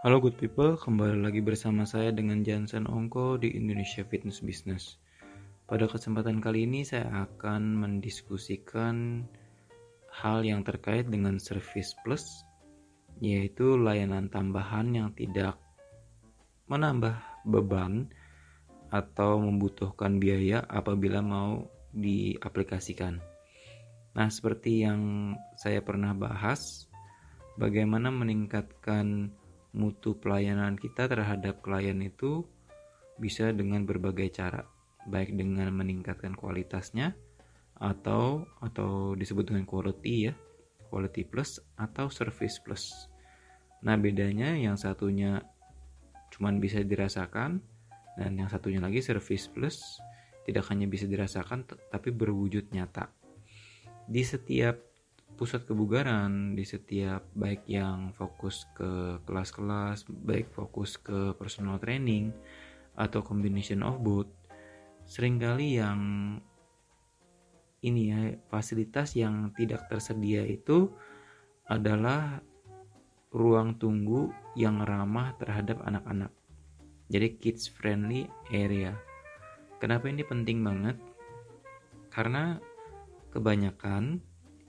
Halo good people, kembali lagi bersama saya dengan Jansen Ongko di Indonesia Fitness Business. Pada kesempatan kali ini saya akan mendiskusikan hal yang terkait dengan Service Plus, yaitu layanan tambahan yang tidak menambah beban atau membutuhkan biaya apabila mau diaplikasikan. Nah, seperti yang saya pernah bahas, bagaimana meningkatkan mutu pelayanan kita terhadap klien itu bisa dengan berbagai cara, baik dengan meningkatkan kualitasnya atau atau disebut dengan quality ya, quality plus atau service plus. Nah, bedanya yang satunya cuman bisa dirasakan dan yang satunya lagi service plus tidak hanya bisa dirasakan tapi berwujud nyata. Di setiap pusat kebugaran di setiap baik yang fokus ke kelas-kelas, baik fokus ke personal training atau combination of both, sering kali yang ini ya fasilitas yang tidak tersedia itu adalah ruang tunggu yang ramah terhadap anak-anak. Jadi kids friendly area. Kenapa ini penting banget? Karena kebanyakan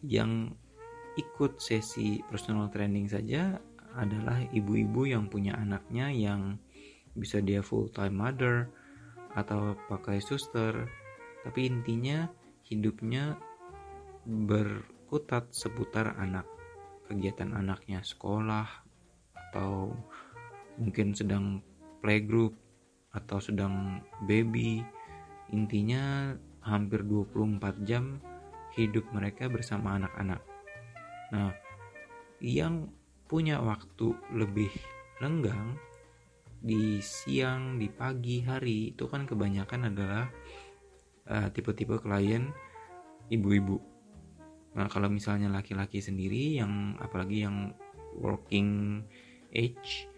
yang ikut sesi personal training saja adalah ibu-ibu yang punya anaknya yang bisa dia full time mother atau pakai suster. Tapi intinya hidupnya berkutat seputar anak kegiatan anaknya sekolah atau mungkin sedang playgroup atau sedang baby. Intinya hampir 24 jam hidup mereka bersama anak-anak Nah, yang punya waktu lebih lenggang di siang, di pagi hari itu kan kebanyakan adalah uh, tipe-tipe klien ibu-ibu. Nah, kalau misalnya laki-laki sendiri yang apalagi yang working age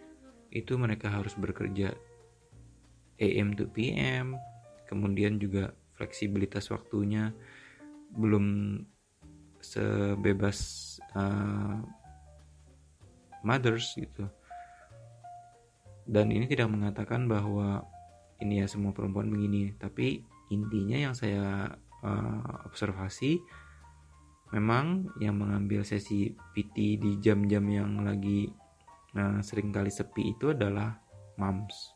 itu mereka harus bekerja AM to PM, kemudian juga fleksibilitas waktunya belum sebebas uh, mothers gitu. Dan ini tidak mengatakan bahwa ini ya semua perempuan begini. Tapi intinya yang saya uh, observasi memang yang mengambil sesi PT di jam-jam yang lagi uh, sering kali sepi itu adalah moms.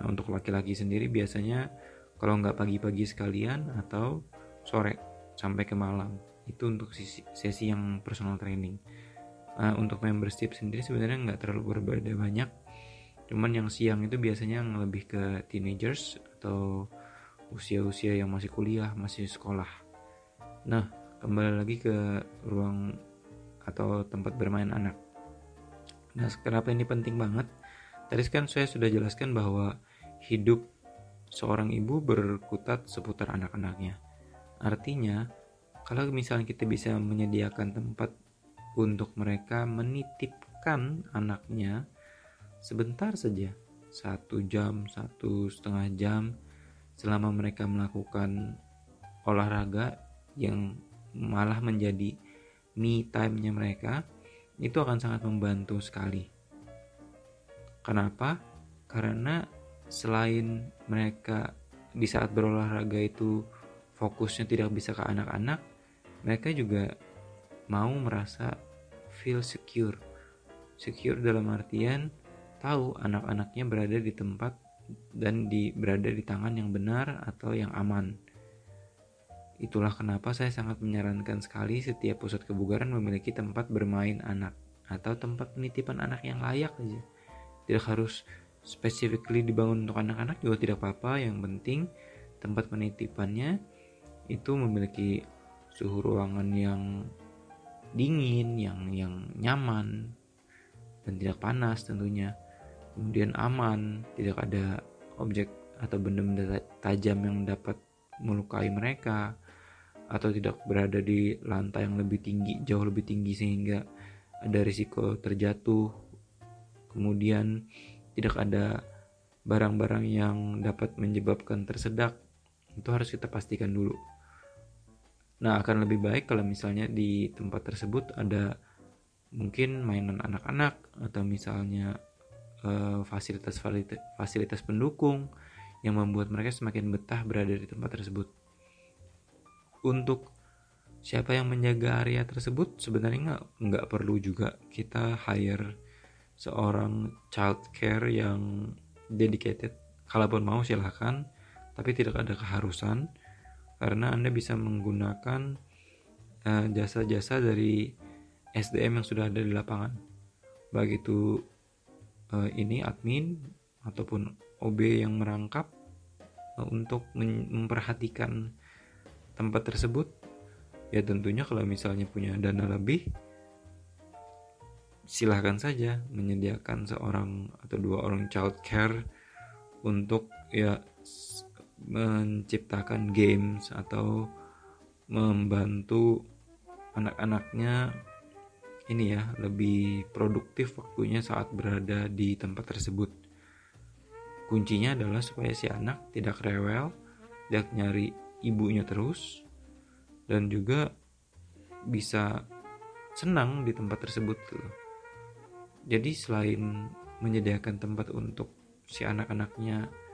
Nah untuk laki-laki sendiri biasanya kalau nggak pagi-pagi sekalian atau sore sampai ke malam. Itu untuk sesi, sesi yang personal training. Uh, untuk membership sendiri sebenarnya nggak terlalu berbeda banyak. Cuman yang siang itu biasanya yang lebih ke teenagers atau usia-usia yang masih kuliah masih sekolah. Nah kembali lagi ke ruang atau tempat bermain anak. Nah kenapa ini penting banget? Tadi kan saya sudah jelaskan bahwa hidup seorang ibu berkutat seputar anak-anaknya artinya kalau misalnya kita bisa menyediakan tempat untuk mereka menitipkan anaknya sebentar saja satu jam satu setengah jam selama mereka melakukan olahraga yang malah menjadi me time-nya mereka itu akan sangat membantu sekali. Kenapa? Karena selain mereka di saat berolahraga itu fokusnya tidak bisa ke anak-anak, mereka juga mau merasa feel secure. Secure dalam artian tahu anak-anaknya berada di tempat dan di berada di tangan yang benar atau yang aman. Itulah kenapa saya sangat menyarankan sekali setiap pusat kebugaran memiliki tempat bermain anak atau tempat penitipan anak yang layak aja. Tidak harus specifically dibangun untuk anak-anak juga tidak apa-apa yang penting tempat penitipannya itu memiliki suhu ruangan yang dingin, yang yang nyaman dan tidak panas tentunya. Kemudian aman, tidak ada objek atau benda-benda tajam yang dapat melukai mereka atau tidak berada di lantai yang lebih tinggi, jauh lebih tinggi sehingga ada risiko terjatuh. Kemudian tidak ada barang-barang yang dapat menyebabkan tersedak. Itu harus kita pastikan dulu. Nah, akan lebih baik kalau misalnya di tempat tersebut ada mungkin mainan anak-anak atau misalnya uh, fasilitas fasilitas pendukung yang membuat mereka semakin betah berada di tempat tersebut. Untuk siapa yang menjaga area tersebut sebenarnya nggak nggak perlu juga kita hire seorang child care yang dedicated. Kalaupun mau silahkan, tapi tidak ada keharusan karena anda bisa menggunakan eh, jasa-jasa uh, dari SDM yang sudah ada di lapangan. Baik itu uh, ini admin ataupun OB yang merangkap uh, untuk memperhatikan tempat tersebut ya tentunya kalau misalnya punya dana lebih silahkan saja menyediakan seorang atau dua orang child care untuk ya menciptakan games atau membantu anak-anaknya ini ya lebih produktif waktunya saat berada di tempat tersebut. Kuncinya adalah supaya si anak tidak rewel, tidak nyari ibunya terus, dan juga bisa senang di tempat tersebut. Jadi selain menyediakan tempat untuk si anak-anaknya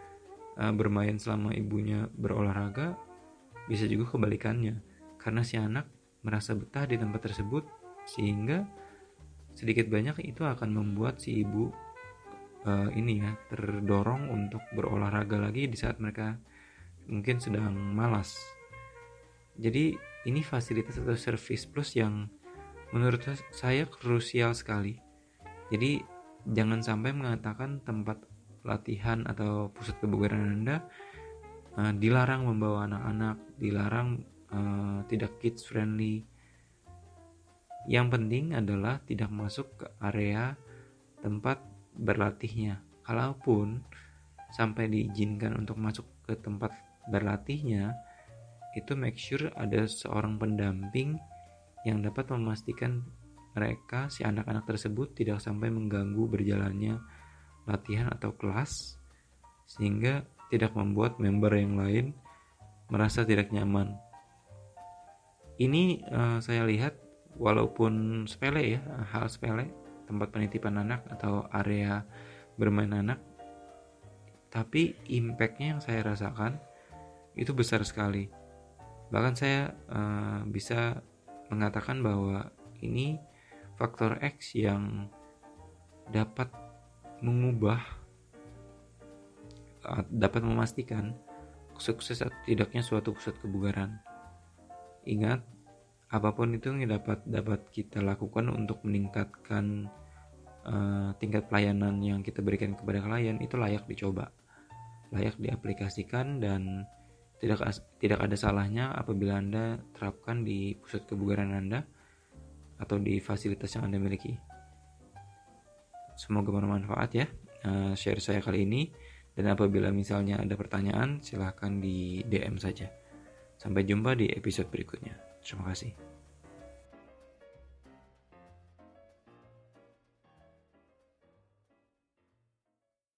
uh, bermain selama ibunya berolahraga, bisa juga kebalikannya, karena si anak merasa betah di tempat tersebut sehingga sedikit banyak itu akan membuat si ibu uh, ini ya terdorong untuk berolahraga lagi di saat mereka mungkin sedang malas. Jadi ini fasilitas atau service plus yang menurut saya krusial sekali. Jadi jangan sampai mengatakan tempat latihan atau pusat kebugaran Anda uh, dilarang membawa anak-anak, dilarang uh, tidak kids friendly yang penting adalah tidak masuk ke area tempat berlatihnya. Kalaupun sampai diizinkan untuk masuk ke tempat berlatihnya, itu make sure ada seorang pendamping yang dapat memastikan mereka si anak-anak tersebut tidak sampai mengganggu berjalannya latihan atau kelas sehingga tidak membuat member yang lain merasa tidak nyaman. Ini uh, saya lihat walaupun sepele ya hal sepele tempat penitipan anak atau area bermain anak tapi impactnya yang saya rasakan itu besar sekali bahkan saya uh, bisa mengatakan bahwa ini faktor X yang dapat mengubah uh, dapat memastikan sukses atau tidaknya suatu pusat kebugaran. Ingat apa pun itu yang dapat dapat kita lakukan untuk meningkatkan uh, tingkat pelayanan yang kita berikan kepada klien itu layak dicoba layak diaplikasikan dan tidak tidak ada salahnya apabila anda terapkan di pusat kebugaran anda atau di fasilitas yang anda miliki semoga bermanfaat ya uh, share saya kali ini. Dan apabila misalnya ada pertanyaan silahkan di DM saja. Sampai jumpa di episode berikutnya. Terima kasih.